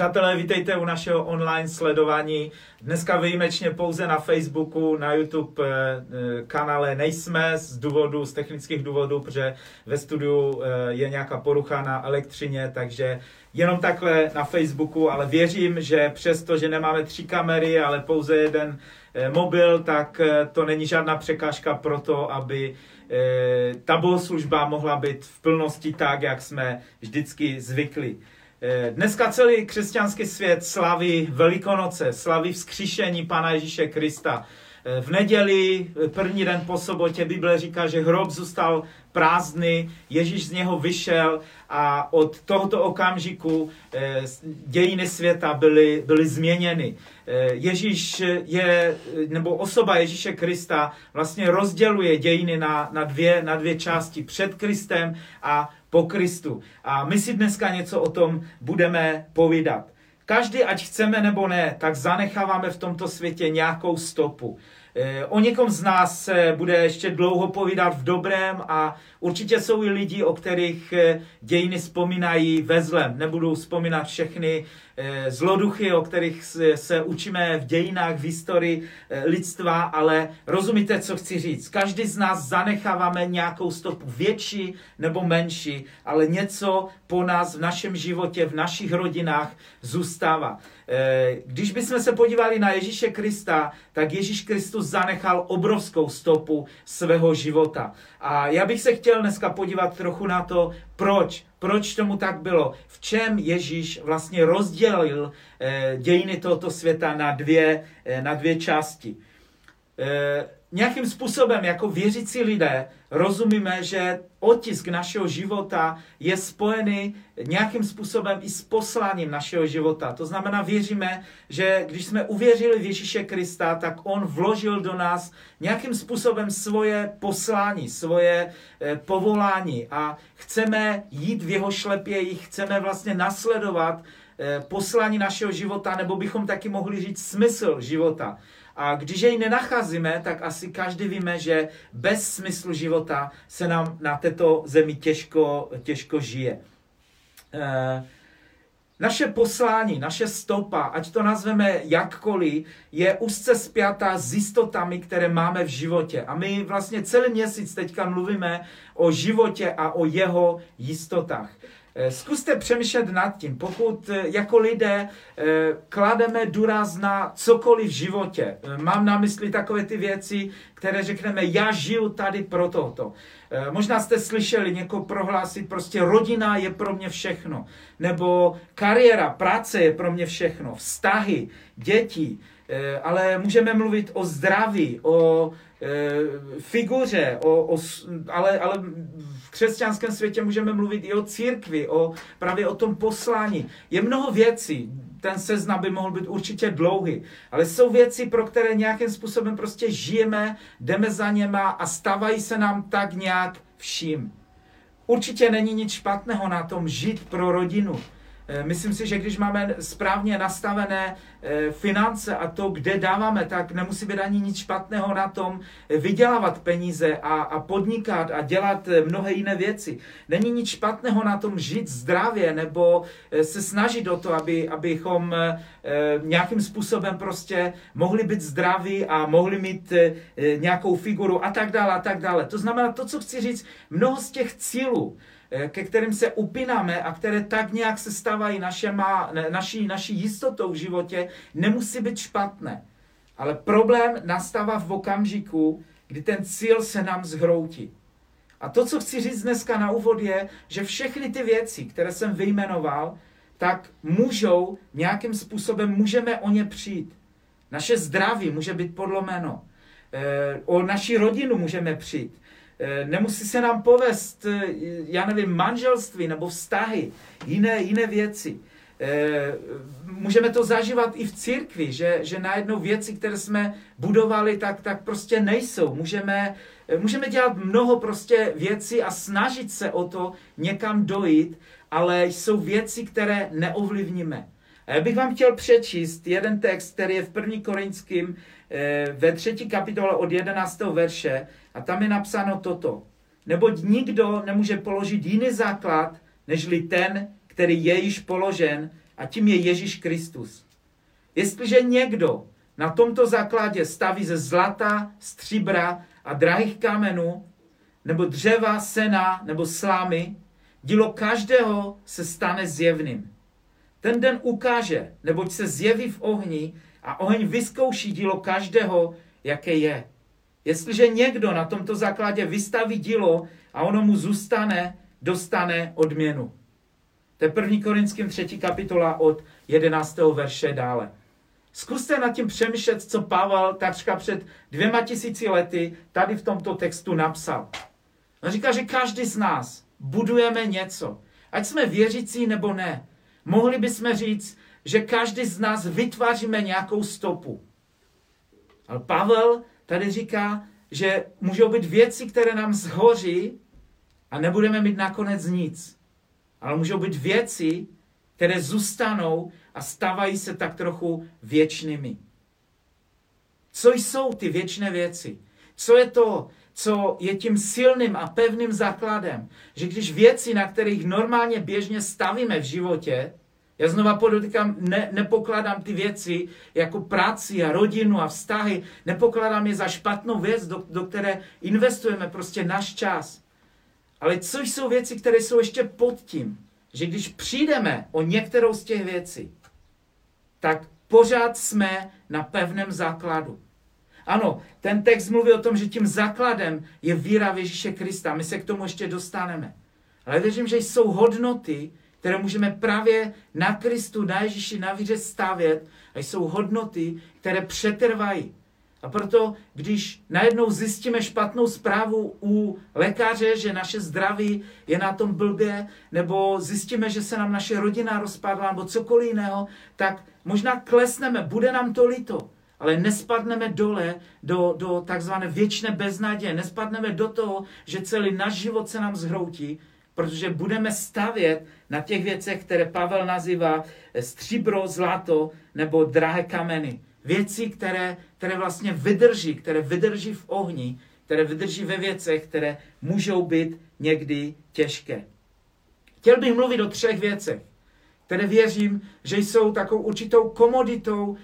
Přátelé, vítejte u našeho online sledování. Dneska výjimečně pouze na Facebooku, na YouTube eh, eh, kanále nejsme z důvodu, z technických důvodů, protože ve studiu eh, je nějaká porucha na elektřině, takže jenom takhle na Facebooku, ale věřím, že přesto, že nemáme tři kamery, ale pouze jeden mobil, tak to není žádná překážka pro to, aby ta bohoslužba mohla být v plnosti tak, jak jsme vždycky zvykli. Eh, dneska celý křesťanský svět slaví Velikonoce, slaví vzkříšení Pana Ježíše Krista. Eh, v neděli, eh, první den po sobotě, Bible říká, že hrob zůstal prázdný, Ježíš z něho vyšel a od tohoto okamžiku dějiny světa byly, byly změněny. Ježíš je, nebo osoba Ježíše Krista vlastně rozděluje dějiny na, na, dvě, na dvě části. Před Kristem a po Kristu. A my si dneska něco o tom budeme povídat. Každý, ať chceme nebo ne, tak zanecháváme v tomto světě nějakou stopu. Eh, o někom z nás se bude ještě dlouho povídat v dobrém a určitě jsou i lidi, o kterých eh, dějiny vzpomínají ve zlem. Nebudu vzpomínat všechny eh, zloduchy, o kterých se učíme v dějinách, v historii lidstva, ale rozumíte, co chci říct. Každý z nás zanecháváme nějakou stopu, větší nebo menší, ale něco po nás v našem životě, v našich rodinách zůstává. Když bychom se podívali na Ježíše Krista, tak Ježíš Kristus zanechal obrovskou stopu svého života. A já bych se chtěl dneska podívat trochu na to, proč, proč tomu tak bylo, v čem Ježíš vlastně rozdělil eh, dějiny tohoto světa na dvě, eh, na dvě části. Nějakým způsobem jako věřící lidé rozumíme, že otisk našeho života je spojený nějakým způsobem i s posláním našeho života. To znamená, věříme, že když jsme uvěřili v Ježíše Krista, tak On vložil do nás nějakým způsobem svoje poslání, svoje eh, povolání a chceme jít v jeho šlepějích, chceme vlastně nasledovat eh, poslání našeho života, nebo bychom taky mohli říct smysl života. A když jej nenacházíme, tak asi každý víme, že bez smyslu života se nám na této zemi těžko, těžko žije. E, naše poslání, naše stopa, ať to nazveme jakkoliv, je úzce spjatá s jistotami, které máme v životě. A my vlastně celý měsíc teďka mluvíme o životě a o jeho jistotách. Eh, zkuste přemýšlet nad tím, pokud eh, jako lidé eh, klademe důraz na cokoliv v životě. Mám na mysli takové ty věci, které řekneme, já žiju tady pro toto. Možná jste slyšeli někoho prohlásit, prostě rodina je pro mě všechno. Nebo kariéra, práce je pro mě všechno. Vztahy, děti. Ale můžeme mluvit o zdraví, o figuře, o, o, ale, ale křesťanském světě můžeme mluvit i o církvi, o, právě o tom poslání. Je mnoho věcí, ten seznam by mohl být určitě dlouhý, ale jsou věci, pro které nějakým způsobem prostě žijeme, jdeme za něma a stávají se nám tak nějak vším. Určitě není nic špatného na tom žít pro rodinu, myslím si, že když máme správně nastavené eh, finance a to, kde dáváme, tak nemusí být ani nic špatného na tom eh, vydělávat peníze a, a podnikat a dělat mnohé jiné věci. Není nic špatného na tom žít zdravě nebo se snažit o to, aby, abychom nějakým způsobem prostě mohli být zdraví a mohli mít nějakou figuru a tak dále a tak dále. To znamená to, co chci říct, mnoho z těch cílů, Eh, ke kterým se upínáme a které tak nějak se stávají našema, naší, naší jistotou v životě, nemusí být špatné. Ale problém nastává v okamžiku, kdy ten cíl se nám zhroutí. A to, co chci říct dneska na úvod, je, že všechny ty věci, které jsem vyjmenoval, tak můžou nějakým způsobem, můžeme o ně přijít. Naše zdraví může být podlomeno. Eh, o naši rodinu můžeme přijít. Eh, nemusí se nám povést, eh, já nevím, manželství nebo vztahy, jiné, jiné věci. Eh, můžeme to zažívat i v církvi, že, že najednou věci, které jsme budovali, tak, tak prostě nejsou. Můžeme, můžeme dělat mnoho prostě věcí a snažit se o to někam dojít, ale jsou věci, které neovlivníme. A já bych vám chtěl přečíst jeden text, který je v 1. Korinským ve třetí kapitole od 11. verše, a tam je napsáno toto. Neboť nikdo nemůže položit jiný základ, nežli ten, který je již položen, a tím je Ježíš Kristus. Jestliže někdo na tomto základě staví ze zlata, stříbra a drahých kamenů, nebo dřeva, sena, nebo slámy, dílo každého se stane zjevným. Ten den ukáže, neboť se zjeví v ohni a oheň vyzkouší dílo každého, jaké je. Jestliže někdo na tomto základě vystaví dílo a ono mu zůstane, dostane odměnu. To je 1. Korinským 3. kapitola od 11. verše dále. Zkuste nad tím přemýšlet, co Pavel takřka před dvěma tisíci lety tady v tomto textu napsal. On říká, že každý z nás budujeme něco. Ať jsme věřící nebo ne. Mohli bychom říct, že každý z nás vytváříme nějakou stopu. Ale Pavel tady říká, že můžou být věci, které nám zhoří a nebudeme mít nakonec nic. Ale můžou být věci, které zůstanou a stávají se tak trochu věčnými. Co jsou ty věčné věci? Co je to, co je tím silným a pevným základem, že když věci, na kterých normálně běžně stavíme v životě, já znova podotýkám, ne, nepokládám ty věci jako práci a rodinu a vztahy, nepokládám je za špatnou věc, do, do které investujeme prostě náš čas. Ale co jsou věci, které jsou ještě pod tím, že když přijdeme o některou z těch věcí, tak pořád jsme na pevném základu. Ano, ten text mluví o tom, že tím základem je víra v Ježíše Krista. My se k tomu ještě dostaneme. Ale věřím, že jsou hodnoty, které můžeme právě na Kristu, na Ježíši, na víře stavět a jsou hodnoty, které přetrvají. A proto, když najednou zjistíme špatnou zprávu u lékaře, že naše zdraví je na tom blbě, nebo zjistíme, že se nám naše rodina rozpadla, nebo cokoliv jiného, tak možná klesneme, bude nám to líto, ale nespadneme dole do, do takzvané věčné beznaděje, nespadneme do toho, že celý náš život se nám zhroutí, protože budeme stavět na těch věcech, které Pavel nazývá stříbro, zlato nebo drahé kameny. Věci, které, které vlastně vydrží, které vydrží v ohni, které vydrží ve věcech, které můžou být někdy těžké. Chtěl bych mluvit o třech věcech, které věřím, že jsou takovou určitou komoditou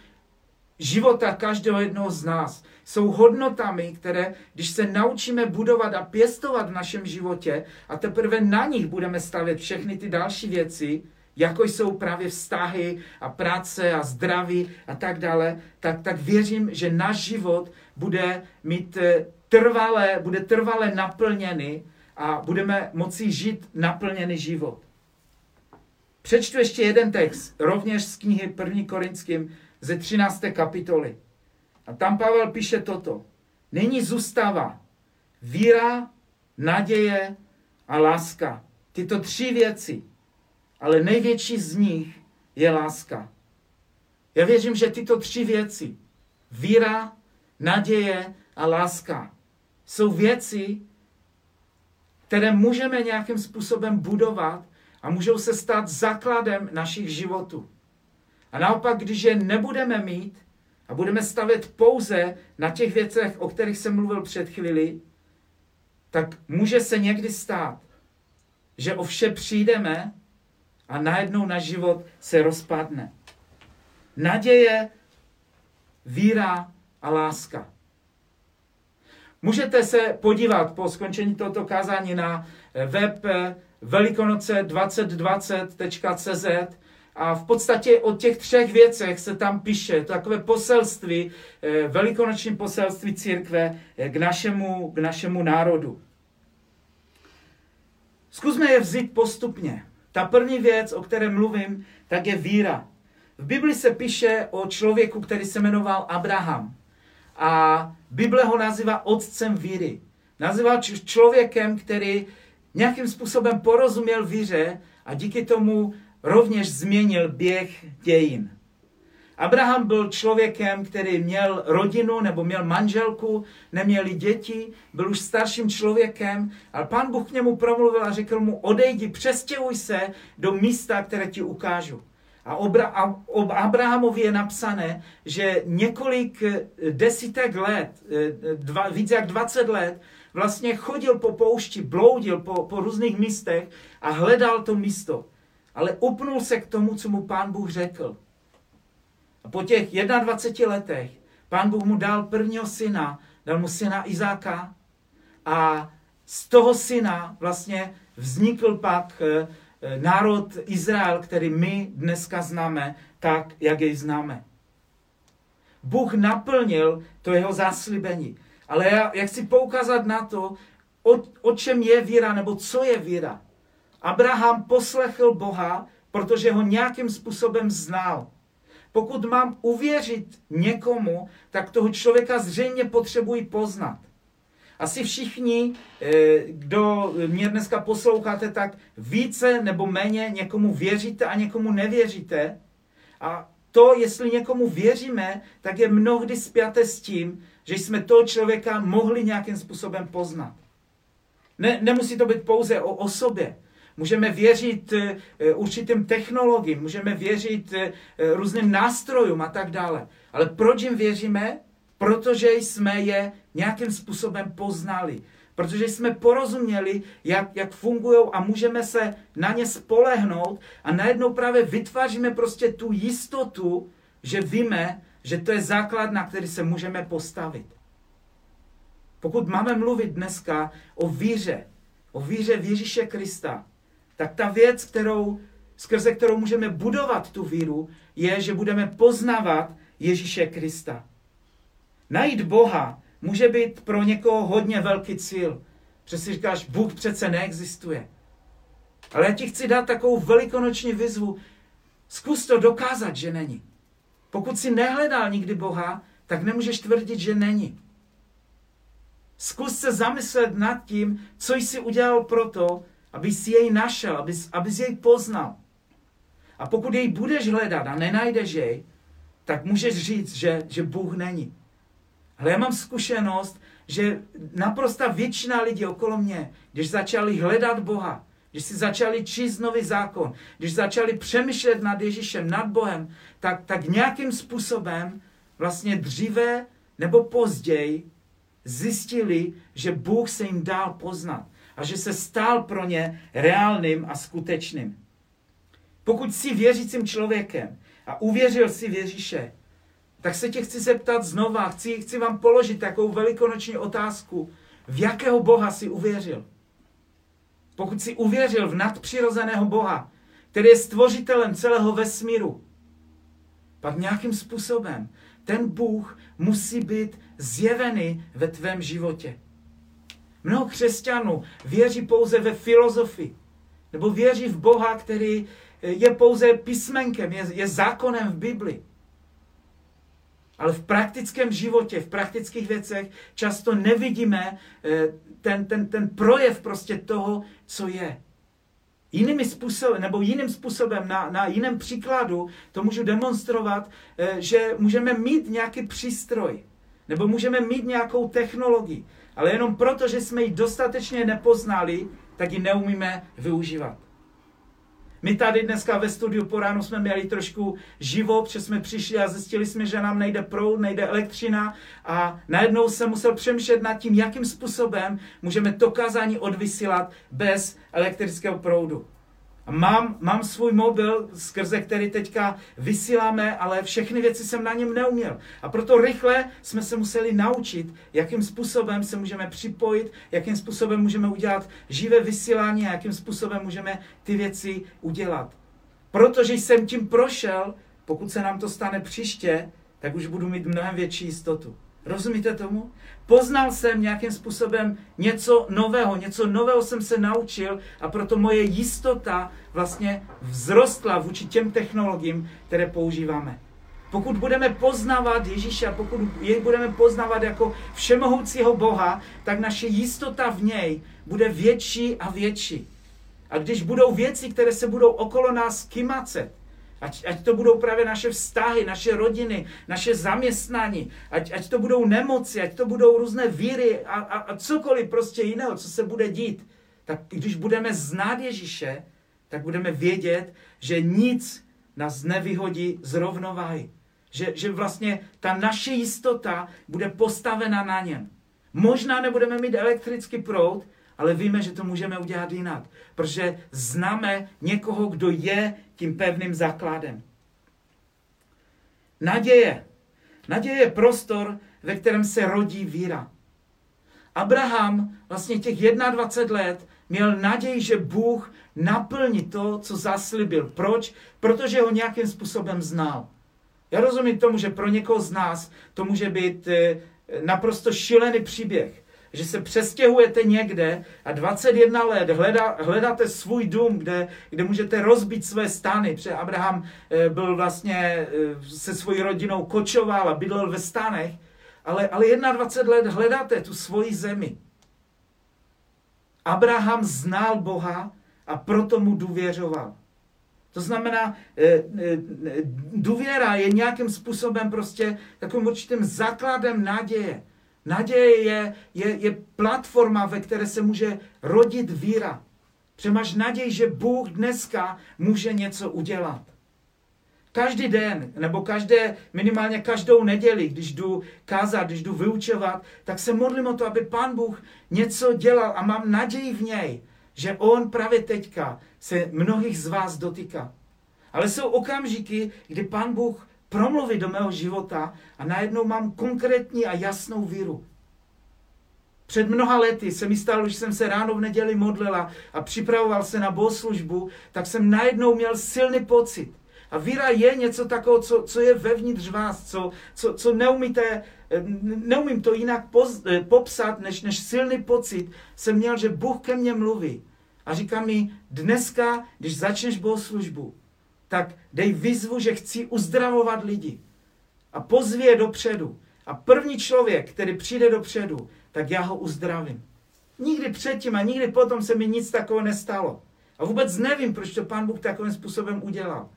života každého jednoho z nás. Jsou hodnotami, které, když se naučíme budovat a pěstovat v našem životě a teprve na nich budeme stavět všechny ty další věci, jako jsou právě vztahy a práce a zdraví a tak dále, tak, tak věřím, že náš život bude mít eh, trvalé, bude trvale naplněný a budeme moci žít naplněný život. Přečtu ještě jeden text, rovněž z knihy 1. Korinským ze 13. kapitoly. A tam Pavel píše toto. Nyní zůstává víra, naděje a láska. Tyto tři věci ale největší z nich je láska. Já věřím, že tyto tři věci, víra, naděje a láska, jsou věci, které můžeme nějakým způsobem budovat a můžou se stát základem našich životů. A naopak, když je nebudeme mít a budeme stavět pouze na těch věcech, o kterých jsem mluvil před chvíli, tak může se někdy stát, že o vše přijdeme a najednou náš život se rozpadne. Naděje, víra a láska. Můžete se podívat po skončení tohoto kázání na web eh, velikonoce2020.cz a v podstatě o těch třech věcech se tam píše takové poselství, eh, velikonoční poselství církve k našemu, k našemu národu. Zkusme je vzít postupně. Ta první věc, o které mluvím, tak je víra. V Bibli se píše o člověku, který se jmenoval Abraham. A Bible ho nazývá otcem víry. Nazývá člověkem, který nějakým způsobem porozuměl víře a díky tomu rovněž změnil běh dějin. Abraham byl člověkem, který měl rodinu nebo měl manželku, neměli děti, byl už starším člověkem, ale pán Bůh k němu promluvil a řekl mu, odejdi, přestěhuj se do místa, které ti ukážu. A o Abrahamovi je napsané, že několik desítek let, dva, více jak 20 let, vlastně chodil po poušti, bloudil po, po různých místech a hledal to místo. Ale upnul se k tomu, co mu pán Bůh řekl. A po těch 21 letech pán Bůh mu dal prvního syna, dal mu syna Izáka a z toho syna vlastně vznikl pak eh, eh, národ Izrael, který my dneska známe tak, jak jej známe. Bůh naplnil to jeho záslibení. Ale já, jak chci poukázat na to, o, o čem je víra, nebo co je víra. Abraham poslechl Boha, protože ho nějakým způsobem znal. Pokud mám uvěřit někomu, tak toho člověka zřejmě potřebuji poznat. Asi všichni, eh, kdo mě dneska posloucháte, tak více nebo méně někomu věříte a někomu nevěříte. A to, jestli někomu věříme, tak je mnohdy spjaté s tím, že jsme toho člověka mohli nějakým způsobem poznat. Ne, nemusí to být pouze o osobě. Můžeme věřit e, určitým technologiím, můžeme věřit e, různým nástrojům a tak dále. Ale proč jim věříme? Protože jsme je nějakým způsobem poznali. Protože jsme porozuměli, jak, jak fungují a můžeme se na ně spolehnout a najednou právě vytváříme prostě tu jistotu, že víme, že to je základ, na který se můžeme postavit. Pokud máme mluvit dneska o víře, o víře v Ježíše Krista, tak ta věc, kterou, skrze kterou můžeme budovat tu víru, je, že budeme poznávat Ježíše Krista. Najít Boha může být pro někoho hodně velký cíl. Přesně říkáš, Bůh přece neexistuje. Ale já ti chci dát takovou velikonoční výzvu. Zkus to dokázat, že není. Pokud si nehledal nikdy Boha, tak nemůžeš tvrdit, že není. Zkus se zamyslet nad tím, co jsi udělal proto, aby si jej našel, aby, abys jej poznal. A pokud jej budeš hledat a nenajdeš jej, tak můžeš říct, že, že Bůh není. Ale já mám zkušenost, že naprosta většina lidí okolo mě, když začali hledat Boha, když si začali číst nový zákon, když začali přemýšlet nad Ježíšem, nad Bohem, tak, tak nějakým způsobem vlastně dříve nebo později zjistili, že Bůh se jim dál poznat a že se stál pro ně reálným a skutečným. Pokud jsi věřícím člověkem a uvěřil si v Ježíše, tak se tě chci zeptat znova, chci, chci vám položit takovou velikonoční otázku. V jakého Boha si uvěřil? Pokud si uvěřil v nadpřirozeného Boha, který je stvořitelem celého vesmíru, pak nějakým způsobem ten Bůh musí být zjevený ve tvém životě. Mnoho křesťanů věří pouze ve filozofii, nebo věří v Boha, který je pouze písmenkem, je, je zákonem v Bibli. Ale v praktickém životě, v praktických věcech často nevidíme eh, ten, ten, ten projev prostě toho, co je. Jinými způsobem, nebo jiným způsobem, na, na jiném příkladu, to můžu demonstrovat, eh, že můžeme mít nějaký přístroj, nebo můžeme mít nějakou technologii, ale jenom proto, že jsme ji dostatečně nepoznali, tak ji neumíme využívat. My tady dneska ve studiu po ránu jsme měli trošku živo, protože jsme přišli a zjistili jsme, že nám nejde proud, nejde elektřina a najednou jsem musel přemýšlet nad tím, jakým způsobem můžeme to kázání odvysílat bez elektrického proudu. Mám, mám svůj mobil, skrze který teďka vysíláme, ale všechny věci jsem na něm neuměl. A proto rychle jsme se museli naučit, jakým způsobem se můžeme připojit, jakým způsobem můžeme udělat živé vysílání a jakým způsobem můžeme ty věci udělat. Protože jsem tím prošel, pokud se nám to stane příště, tak už budu mít mnohem větší jistotu. Rozumíte tomu? Poznal jsem nějakým způsobem něco nového, něco nového jsem se naučil a proto moje jistota vlastně vzrostla vůči těm technologiím, které používáme. Pokud budeme poznávat Ježíše, pokud jej budeme poznávat jako všemohoucího Boha, tak naše jistota v něj bude větší a větší. A když budou věci, které se budou okolo nás kymacet, Ať, ať to budou právě naše vztahy, naše rodiny, naše zaměstnání, ať, ať to budou nemoci, ať to budou různé víry a, a, a cokoliv prostě jiného, co se bude dít. Tak když budeme znát Ježíše, tak budeme vědět, že nic nás nevyhodí z rovnováhy. Že, že vlastně ta naše jistota bude postavena na něm. Možná nebudeme mít elektrický proud, ale víme, že to můžeme udělat jinak, protože známe někoho, kdo je tím pevným základem. Naděje. Naděje je prostor, ve kterém se rodí víra. Abraham vlastně těch 21 let měl naději, že Bůh naplní to, co zaslibil. Proč? Protože ho nějakým způsobem znal. Já rozumím tomu, že pro někoho z nás to může být eh, naprosto šílený příběh. Že se přestěhujete někde a 21 let hledá, hledáte svůj dům, kde, kde můžete rozbít své stany. Protože Abraham eh, byl vlastně eh, se svojí rodinou kočoval a bydlel ve stanech. Ale, ale 21 let hledáte tu svoji zemi. Abraham znal Boha a proto mu důvěřoval. To znamená, eh, důvěra je nějakým způsobem prostě takovým určitým základem naděje. Naděje je, je, je platforma, ve které se může rodit víra. Protože máš naději, že Bůh dneska může něco udělat. Každý den, nebo každé, minimálně každou neděli, když jdu kázat, když jdu vyučovat, tak se modlím o to, aby Pán Bůh něco dělal a mám naději v něj, že On právě teďka se mnohých z vás dotýká. Ale jsou okamžiky, kdy Pán Bůh promluví do mého života a najednou mám konkrétní a jasnou víru. Před mnoha lety se mi stalo, že jsem se ráno v neděli modlila a připravoval se na bohoslužbu, tak jsem najednou měl silný pocit. A víra je něco takového, co, co je vevnitř vás, co, co, co neumíte, neumím to jinak poz, popsat, než, než silný pocit jsem měl, že Bůh ke mně mluví. A říká mi, dneska, když začneš bohoslužbu, tak dej výzvu, že chci uzdravovat lidi. A pozvi je dopředu. A první člověk, který přijde dopředu, tak já ho uzdravím. Nikdy předtím a nikdy potom se mi nic takového nestalo. A vůbec nevím, proč to pán Bůh takovým způsobem udělal.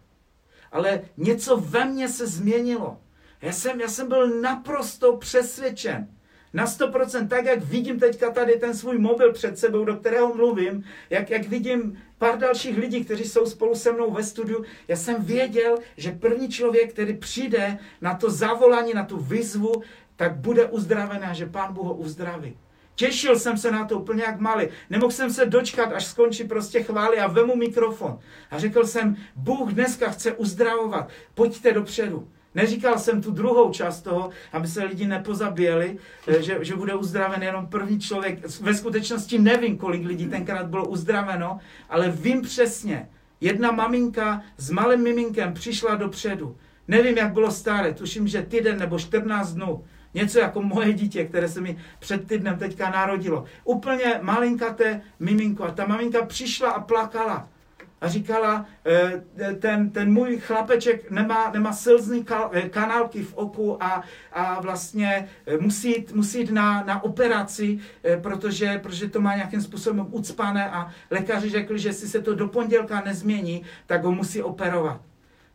Ale něco ve mně se změnilo. Já jsem, já jsem byl naprosto přesvědčen, na 100%, tak jak vidím teďka tady ten svůj mobil před sebou, do kterého mluvím, jak, jak vidím pár dalších lidí, kteří jsou spolu se mnou ve studiu, já jsem věděl, že první člověk, který přijde na to zavolání, na tu výzvu, tak bude uzdravený a že Pán Bůh ho uzdraví. Těšil jsem se na to úplně jak malý. Nemohl jsem se dočkat, až skončí prostě chvály a vemu mikrofon. A řekl jsem, Bůh dneska chce uzdravovat, pojďte dopředu. Neříkal jsem tu druhou část toho, aby se lidi nepozabíjeli, eh, že, že bude uzdraven jenom první člověk. Ve skutečnosti nevím, kolik lidí tenkrát bylo uzdraveno, ale vím přesně. Jedna maminka s malým miminkem přišla dopředu. Nevím, jak bylo staré, tuším, že týden nebo 14 dnů. Něco jako moje dítě, které se mi před týdnem teďka narodilo. Úplně malinkaté miminko. A ta maminka přišla a plakala a říkala, eh, ten, ten můj chlapeček nemá, nemá slzný eh, kanálky v oku a, a vlastně eh, musí jít, musí jít na, na operaci, protože, protože to má nějakým způsobem ucpané a lékaři řekli, že jestli se to do pondělka nezmění, tak ho musí operovat.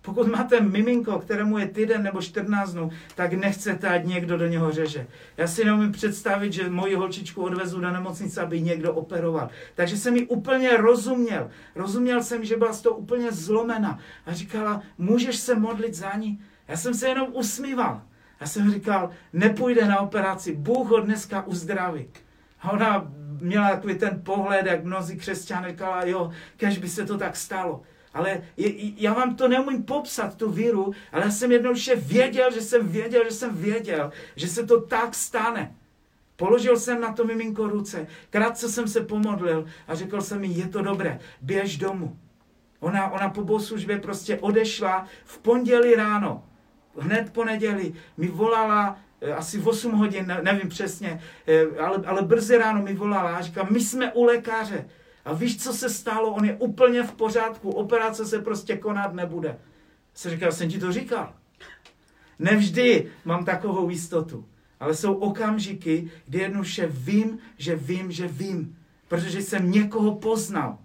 Pokud máte miminko, kterému je týden nebo 14 dnů, tak nechcete, ať někdo do něho řeže. Já si neumím představit, že moji holčičku odvezu do nemocnice, aby někdo operoval. Takže jsem mi úplně rozuměl. Rozuměl jsem, že byla z toho úplně zlomena. A říkala, můžeš se modlit za ní? Já jsem se jenom usmíval. Já jsem říkal, nepůjde na operaci, Bůh ho dneska uzdraví. A ona měla takový ten pohled, jak mnozí křesťané říkala, jo, kež by se to tak stalo. Ale já vám to neumím popsat, tu víru, ale já jsem jednoduše věděl, že jsem věděl, že jsem věděl, že se to tak stane. Položil jsem na to miminko ruce, krátce jsem se pomodlil a řekl jsem mi, je to dobré, běž domů. Ona, ona po bohoslužbě prostě odešla v pondělí ráno, hned po neděli, mi volala eh, asi v 8 hodin, nevím přesně, eh, ale, ale brzy ráno mi volala a říká, my jsme u lékaře, a víš, co se stalo? On je úplně v pořádku. Operace se prostě konat nebude. Se říkal, jsem ti to říkal. Nevždy mám takovou jistotu. Ale jsou okamžiky, kdy jednoduše vím, že vím, že vím. Protože jsem někoho poznal.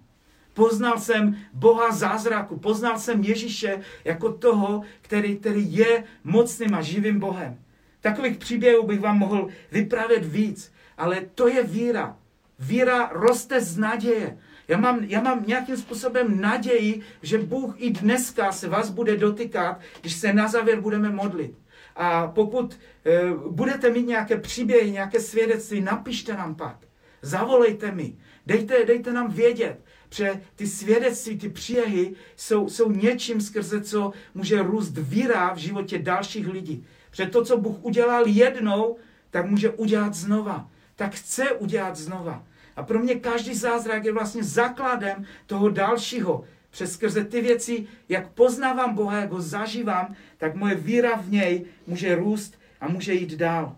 Poznal jsem Boha zázraku, poznal jsem Ježíše jako toho, který, který je mocným a živým Bohem. Takových příběhů bych vám mohl vyprávět víc, ale to je víra. Víra roste z naděje. Já mám, já mám nějakým způsobem naději, že Bůh i dneska se vás bude dotýkat, když se na závěr budeme modlit. A pokud e, budete mít nějaké příběhy, nějaké svědectví, napište nám pak. zavolejte mi, dejte, dejte nám vědět, protože ty svědectví, ty příjehy jsou, jsou něčím, skrze co může růst víra v životě dalších lidí. Protože to, co Bůh udělal jednou, tak může udělat znova. Tak chce udělat znova. A pro mě každý zázrak je vlastně základem toho dalšího. Přes skrze ty věci, jak poznávám Boha, jak ho zažívám, tak moje víra v něj může růst a může jít dál.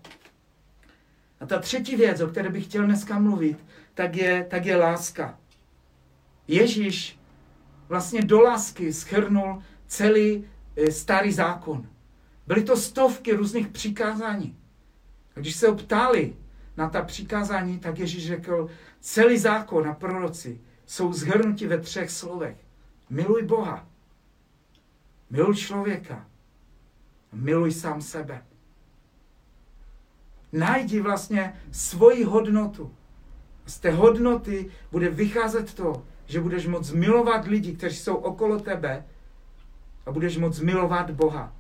A ta třetí věc, o které bych chtěl dneska mluvit, tak je, tak je láska. Ježíš vlastně do lásky schrnul celý eh, starý zákon. Byly to stovky různých přikázání. A když se ho ptali na ta přikázání, tak Ježíš řekl, celý zákon a proroci jsou zhrnuti ve třech slovech. Miluj Boha, miluj člověka, miluj sám sebe. Najdi vlastně svoji hodnotu. Z té hodnoty bude vycházet to, že budeš moct milovat lidi, kteří jsou okolo tebe a budeš moct milovat Boha.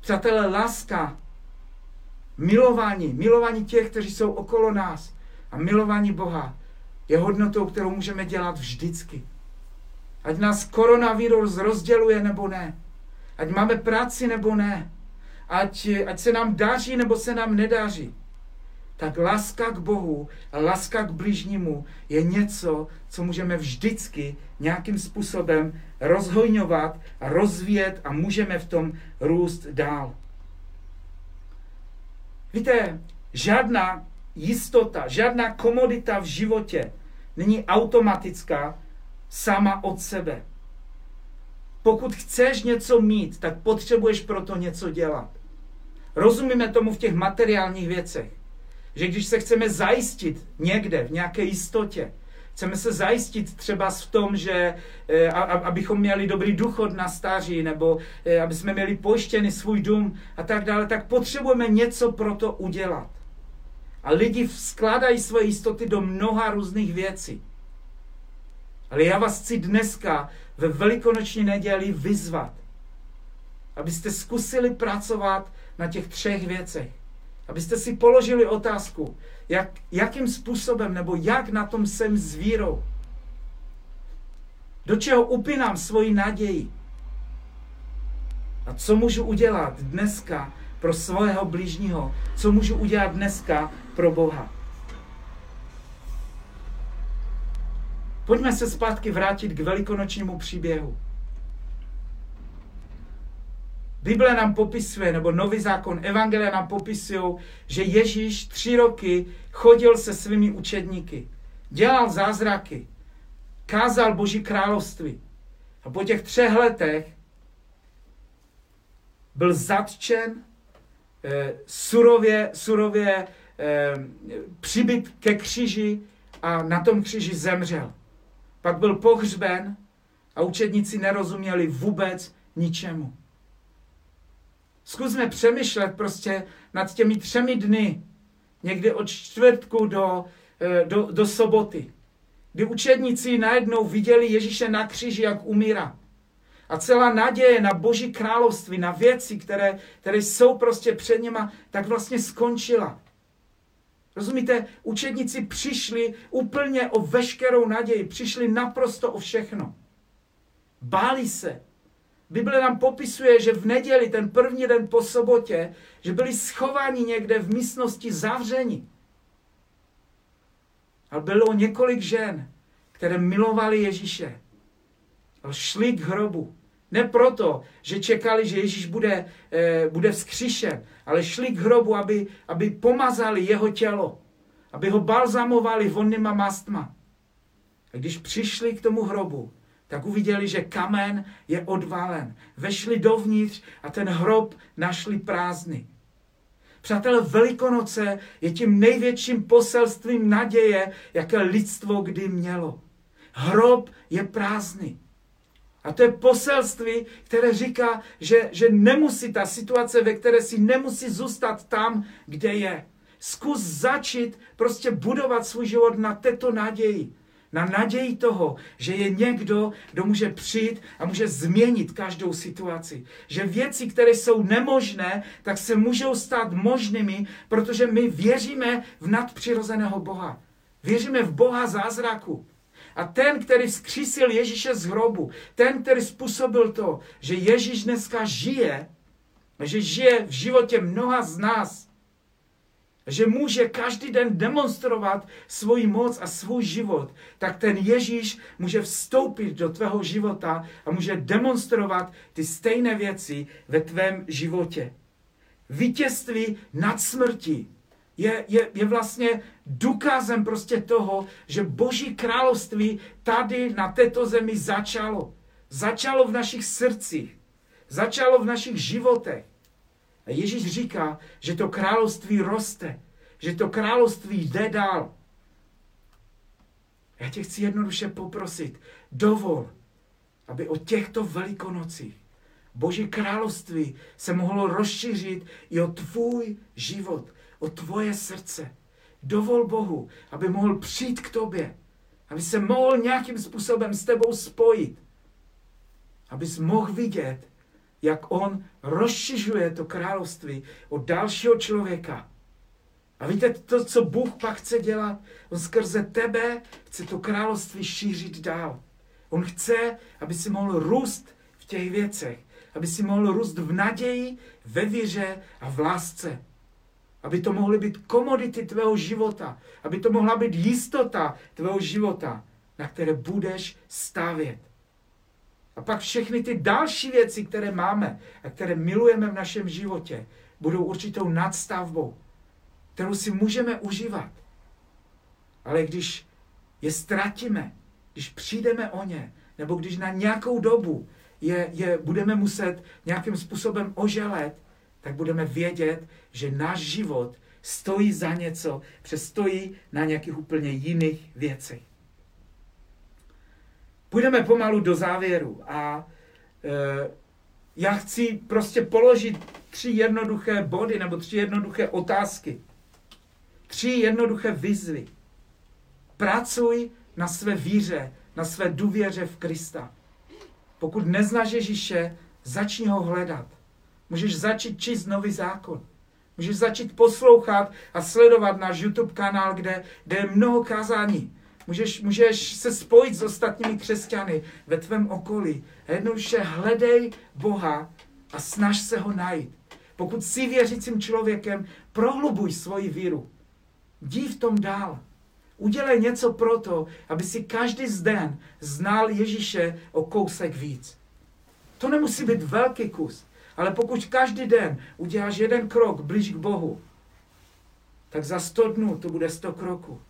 Přátelé, láska, milování, milování těch, kteří jsou okolo nás a milování Boha je hodnotou, kterou můžeme dělat vždycky. Ať nás koronavirus rozděluje nebo ne. Ať máme práci nebo ne. Ať, ať se nám daří nebo se nám nedaří. Tak láska k Bohu a láska k bližnímu je něco, co můžeme vždycky nějakým způsobem rozhojňovat a rozvíjet a můžeme v tom růst dál. Víte, žádná jistota, žádná komodita v životě není automatická sama od sebe. Pokud chceš něco mít, tak potřebuješ proto něco dělat. Rozumíme tomu v těch materiálních věcech. Že když se chceme zajistit někde, v nějaké jistotě, chceme se zajistit třeba v tom, že eh, abychom měli dobrý důchod na stáří, nebo eh, aby jsme měli pojištěný svůj dům a tak dále, tak potřebujeme něco pro to udělat. A lidi skládají svoje jistoty do mnoha různých věcí. Ale já vás chci dneska ve velikonoční neděli vyzvat, abyste zkusili pracovat na těch třech věcech. Abyste si položili otázku, jak, jakým způsobem nebo jak na tom jsem s vírou. Do čeho upínám svoji naději. A co můžu udělat dneska pro svého blížního? Co můžu udělat dneska pro Boha? Pojďme se zpátky vrátit k velikonočnímu příběhu. Bible nám popisuje, nebo Nový zákon, Evangelia nám popisují, že Ježíš tři roky chodil se svými učedníky, dělal zázraky, kázal Boží království. A po těch třech letech byl zatčen, eh, surově, surově eh, přibyt ke kříži a na tom kříži zemřel. Pak byl pohřben a učedníci nerozuměli vůbec ničemu. Zkusme přemýšlet prostě nad těmi třemi dny, někdy od čtvrtku do, eh, do, do soboty, kdy učedníci najednou viděli Ježíše na kříži, jak umírá. A celá naděje na Boží království, na věci, které, které jsou prostě před něma, tak vlastně skončila. Rozumíte, učedníci přišli úplně o veškerou naději, přišli naprosto o všechno. Báli se, Bible nám popisuje, že v neděli, ten první den po sobotě, že byli schováni někde v místnosti zavření. A bylo několik žen, které milovali Ježíše. A šli k hrobu. Ne proto, že čekali, že Ježíš bude, eh, bude vzkříšen, ale šli k hrobu, aby, aby pomazali jeho tělo, aby ho balzamovali vonnýma mastma. A když přišli k tomu hrobu, tak uviděli, že kamen je odvalen. Vešli dovnitř a ten hrob našli prázdný. Přátelé, Velikonoce je tím největším poselstvím naděje, jaké lidstvo kdy mělo. Hrob je prázdný. A to je poselství, které říká, že, že nemusí ta situace, ve které si nemusí zůstat tam, kde je. Zkus začít prostě budovat svůj život na této naději na naději toho, že je někdo, kdo může přijít a může změnit každou situaci. Že věci, které jsou nemožné, tak se můžou stát možnými, protože my věříme v nadpřirozeného Boha. Věříme v Boha zázraku. A ten, který vzkřísil Ježíše z hrobu, ten, který způsobil to, že Ježíš dneska žije, že žije v životě mnoha z nás, že může každý den demonstrovat svoji moc a svůj život, tak ten Ježíš může vstoupit do tvého života a může demonstrovat ty stejné věci ve tvém životě. Vítězství nad smrtí je, je, je vlastně důkazem prostě toho, že Boží království tady na této zemi začalo. Začalo v našich srdcích. Začalo v našich životech. A Ježíš říká, že to království roste, že to království jde dál. Já tě chci jednoduše poprosit, dovol, aby o těchto velikonocích Boží království se mohlo rozšířit i o tvůj život, o tvoje srdce. Dovol Bohu, aby mohl přijít k tobě, aby se mohl nějakým způsobem s tebou spojit, abys mohl vidět, jak on rozšiřuje to království od dalšího člověka. A víte, to, co Bůh pak chce dělat, on skrze tebe chce to království šířit dál. On chce, aby si mohl růst v těch věcech, aby si mohl růst v naději, ve víře a v lásce. Aby to mohly být komodity tvého života, aby to mohla být jistota tvého života, na které budeš stavět. A pak všechny ty další věci, které máme a které milujeme v našem životě, budou určitou nadstavbou, kterou si můžeme užívat. Ale když je ztratíme, když přijdeme o ně, nebo když na nějakou dobu je, je budeme muset nějakým způsobem oželet, tak budeme vědět, že náš život stojí za něco, přestojí na nějakých úplně jiných věcech. Půjdeme pomalu do závěru a e, já chci prostě položit tři jednoduché body nebo tři jednoduché otázky. Tři jednoduché výzvy. Pracuj na své víře, na své důvěře v Krista. Pokud neznáš Ježíše, začni ho hledat. Můžeš začít číst nový zákon. Můžeš začít poslouchat a sledovat náš YouTube kanál, kde, kde je mnoho kázání. Můžeš, můžeš se spojit s ostatními křesťany ve tvém okolí. A jednoduše hledej Boha a snaž se ho najít. Pokud jsi věřícím člověkem, prohlubuj svoji víru. Dí v tom dál. Udělej něco pro to, aby si každý z den znal Ježíše o kousek víc. To nemusí být velký kus, ale pokud každý den uděláš jeden krok blíž k Bohu, tak za 100 dnů to bude 100 kroků.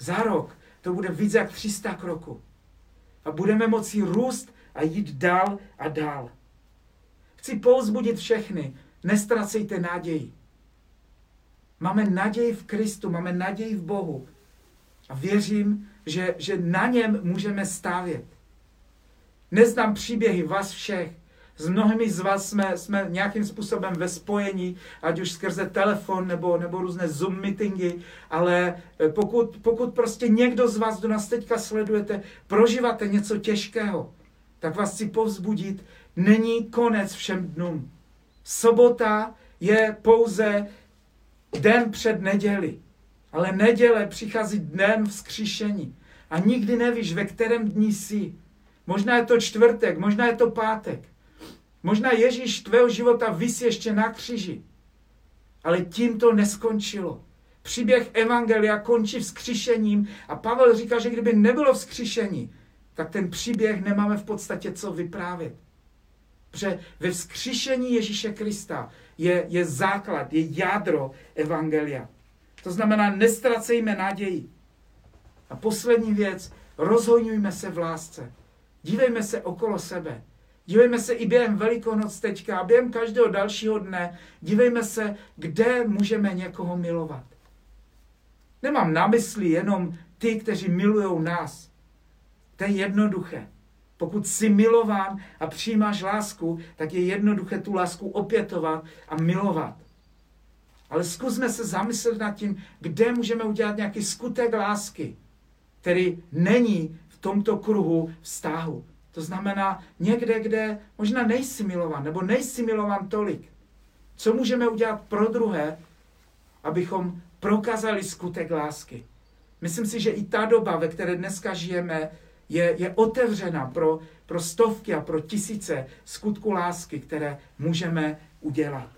Za rok to bude víc jak 300 kroků. A budeme moci růst a jít dál a dál. Chci povzbudit všechny, nestracejte naději. Máme naději v Kristu, máme naději v Bohu. A věřím, že, že na něm můžeme stavět. Neznám příběhy vás všech. S mnohými z vás jsme, jsme nějakým způsobem ve spojení, ať už skrze telefon nebo, nebo různé Zoom meetingy, ale eh, pokud, pokud prostě někdo z vás, kdo nás teďka sledujete, prožíváte něco těžkého, tak vás chci povzbudit, není konec všem dnům. Sobota je pouze den před neděli. Ale neděle přichází dnem vzkříšení. A nikdy nevíš, ve kterém dní jsi. Možná je to čtvrtek, možná je to pátek. Možná Ježíš tvého života vysí ještě na kříži. Ale tím to neskončilo. Příběh Evangelia končí vzkříšením a Pavel říká, že kdyby nebylo vzkříšení, tak ten příběh nemáme v podstatě co vyprávět. Protože ve vzkříšení Ježíše Krista je, je základ, je jádro Evangelia. To znamená, nestracejme naději. A poslední věc, rozhojňujme se v lásce. Dívejme se okolo sebe. Dívejme se i během Velikonoc teďka a během každého dalšího dne. Dívejme se, kde můžeme někoho milovat. Nemám na mysli jenom ty, kteří milují nás. To je jednoduché. Pokud jsi milován a přijímáš lásku, tak je jednoduché tu lásku opětovat a milovat. Ale zkusme se zamyslet nad tím, kde můžeme udělat nějaký skutek lásky, který není v tomto kruhu vztahu. To znamená někde, kde možná nejsi milovan, nebo nejsi milovan tolik. Co můžeme udělat pro druhé, abychom prokázali skutek lásky? Myslím si, že i ta doba, ve které dneska žijeme, je, je otevřena pro, pro stovky a pro tisíce skutku lásky, které můžeme udělat.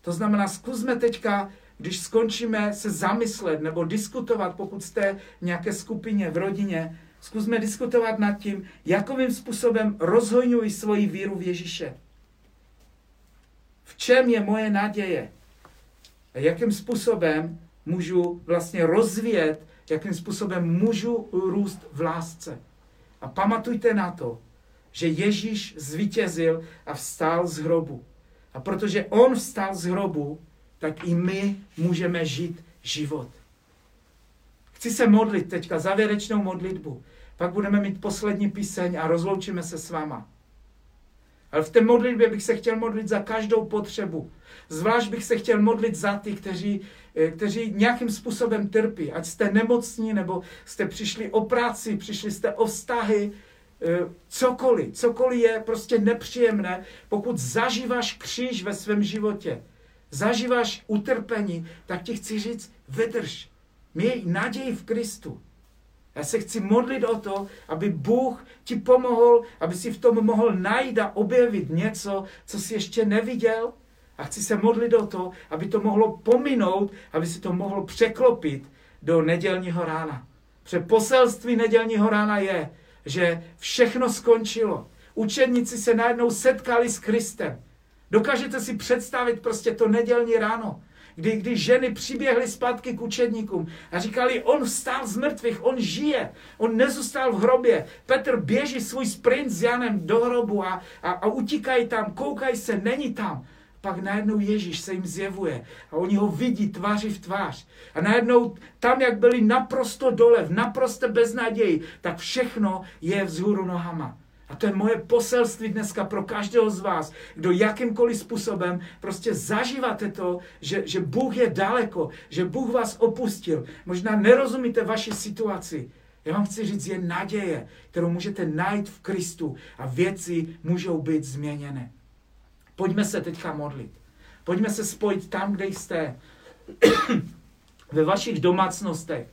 To znamená, zkusme teďka, když skončíme se zamyslet nebo diskutovat, pokud jste v nějaké skupině, v rodině, zkusme diskutovat nad tím, jakovým způsobem rozhojňuji svoji víru v Ježíše. V čem je moje naděje? A jakým způsobem můžu vlastně rozvíjet, jakým způsobem můžu růst v lásce. A pamatujte na to, že Ježíš zvítězil a vstál z hrobu. A protože on vstal z hrobu, tak i my můžeme žít život. Chci se modlit teďka závěrečnou modlitbu. Pak budeme mít poslední píseň a rozloučíme se s váma. Ale v té modlitbě bych se chtěl modlit za každou potřebu. Zvlášť bych se chtěl modlit za ty, kteří, eh, kteří nějakým způsobem trpí. Ať jste nemocní, nebo jste přišli o práci, přišli jste o vztahy, eh, cokoliv, cokoliv je prostě nepříjemné, pokud zažíváš kříž ve svém životě, zažíváš utrpení, tak ti chci říct, vydrž. Měj naději v Kristu. Já se chci modlit o to, aby Bůh ti pomohl, aby si v tom mohl najít a objevit něco, co jsi ještě neviděl. A chci se modlit o to, aby to mohlo pominout, aby si to mohlo překlopit do nedělního rána. Protože poselství nedělního rána je, že všechno skončilo. Učedníci se najednou setkali s Kristem. Dokážete si představit prostě to nedělní ráno kdy, kdy ženy přiběhly zpátky k učedníkům a říkali, on vstal z mrtvých, on žije, on nezůstal v hrobě. Petr běží svůj sprint s Janem do hrobu a, a, a utíkají tam, koukají se, není tam. Pak najednou Ježíš se jim zjevuje a oni ho vidí tváři v tvář. A najednou tam, jak byli naprosto dole, v naprosto beznaději, tak všechno je vzhůru nohama. A to je moje poselství dneska pro každého z vás, kdo jakýmkoliv způsobem prostě zažíváte to, že, že Bůh je daleko, že Bůh vás opustil. Možná nerozumíte vaši situaci. Já vám chci říct, je naděje, kterou můžete najít v Kristu a věci můžou být změněné. Pojďme se teďka modlit. Pojďme se spojit tam, kde jste. Ve vašich domácnostech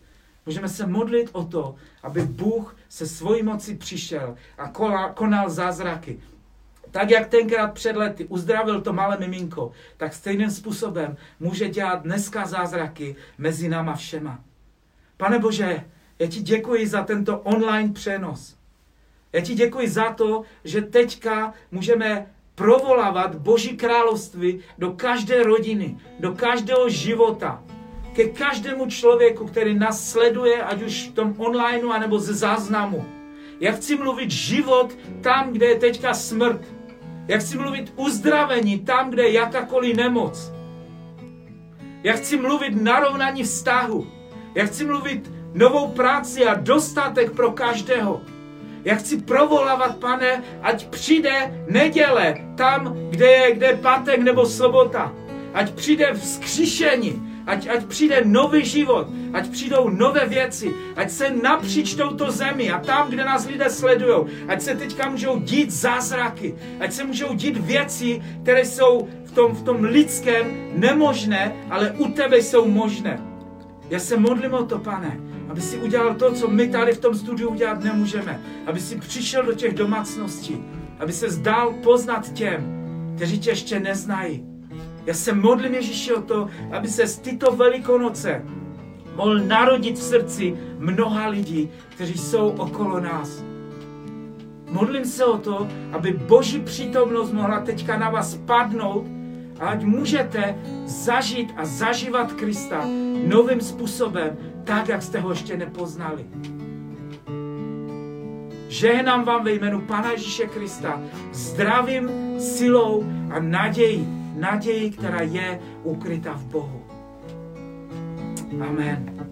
Můžeme se modlit o to, aby Bůh se svojí moci přišel a konal zázraky. Tak, jak tenkrát před lety uzdravil to malé miminko, tak stejným způsobem může dělat dneska zázraky mezi náma všema. Pane Bože, já ti děkuji za tento online přenos. Já ti děkuji za to, že teďka můžeme provolávat Boží království do každé rodiny, do každého života ke každému člověku, který nás sleduje, ať už v tom online, anebo ze záznamu. Já chci mluvit život tam, kde je teďka smrt. Já chci mluvit uzdravení tam, kde je jakákoliv nemoc. Já chci mluvit narovnání vztahu. Já chci mluvit novou práci a dostatek pro každého. Já chci provolávat, pane, ať přijde neděle tam, kde je, kde je pátek nebo sobota. Ať přijde vzkříšení, ať, ať přijde nový život, ať přijdou nové věci, ať se napříč touto zemi a tam, kde nás lidé sledují, ať se teďka můžou dít zázraky, ať se můžou dít věci, které jsou v tom, v tom lidském nemožné, ale u tebe jsou možné. Já se modlím o to, pane, aby si udělal to, co my tady v tom studiu udělat nemůžeme. Aby si přišel do těch domácností, aby se zdál poznat těm, kteří tě ještě neznají já se modlím Ježíši o to, aby se z tyto velikonoce mohl narodit v srdci mnoha lidí, kteří jsou okolo nás. Modlím se o to, aby Boží přítomnost mohla teďka na vás padnout a ať můžete zažít a zažívat Krista novým způsobem, tak, jak jste ho ještě nepoznali. Žehnám vám ve jménu Pana Ježíše Krista zdravím, silou a nadějí naději, která je ukryta v Bohu. Amen.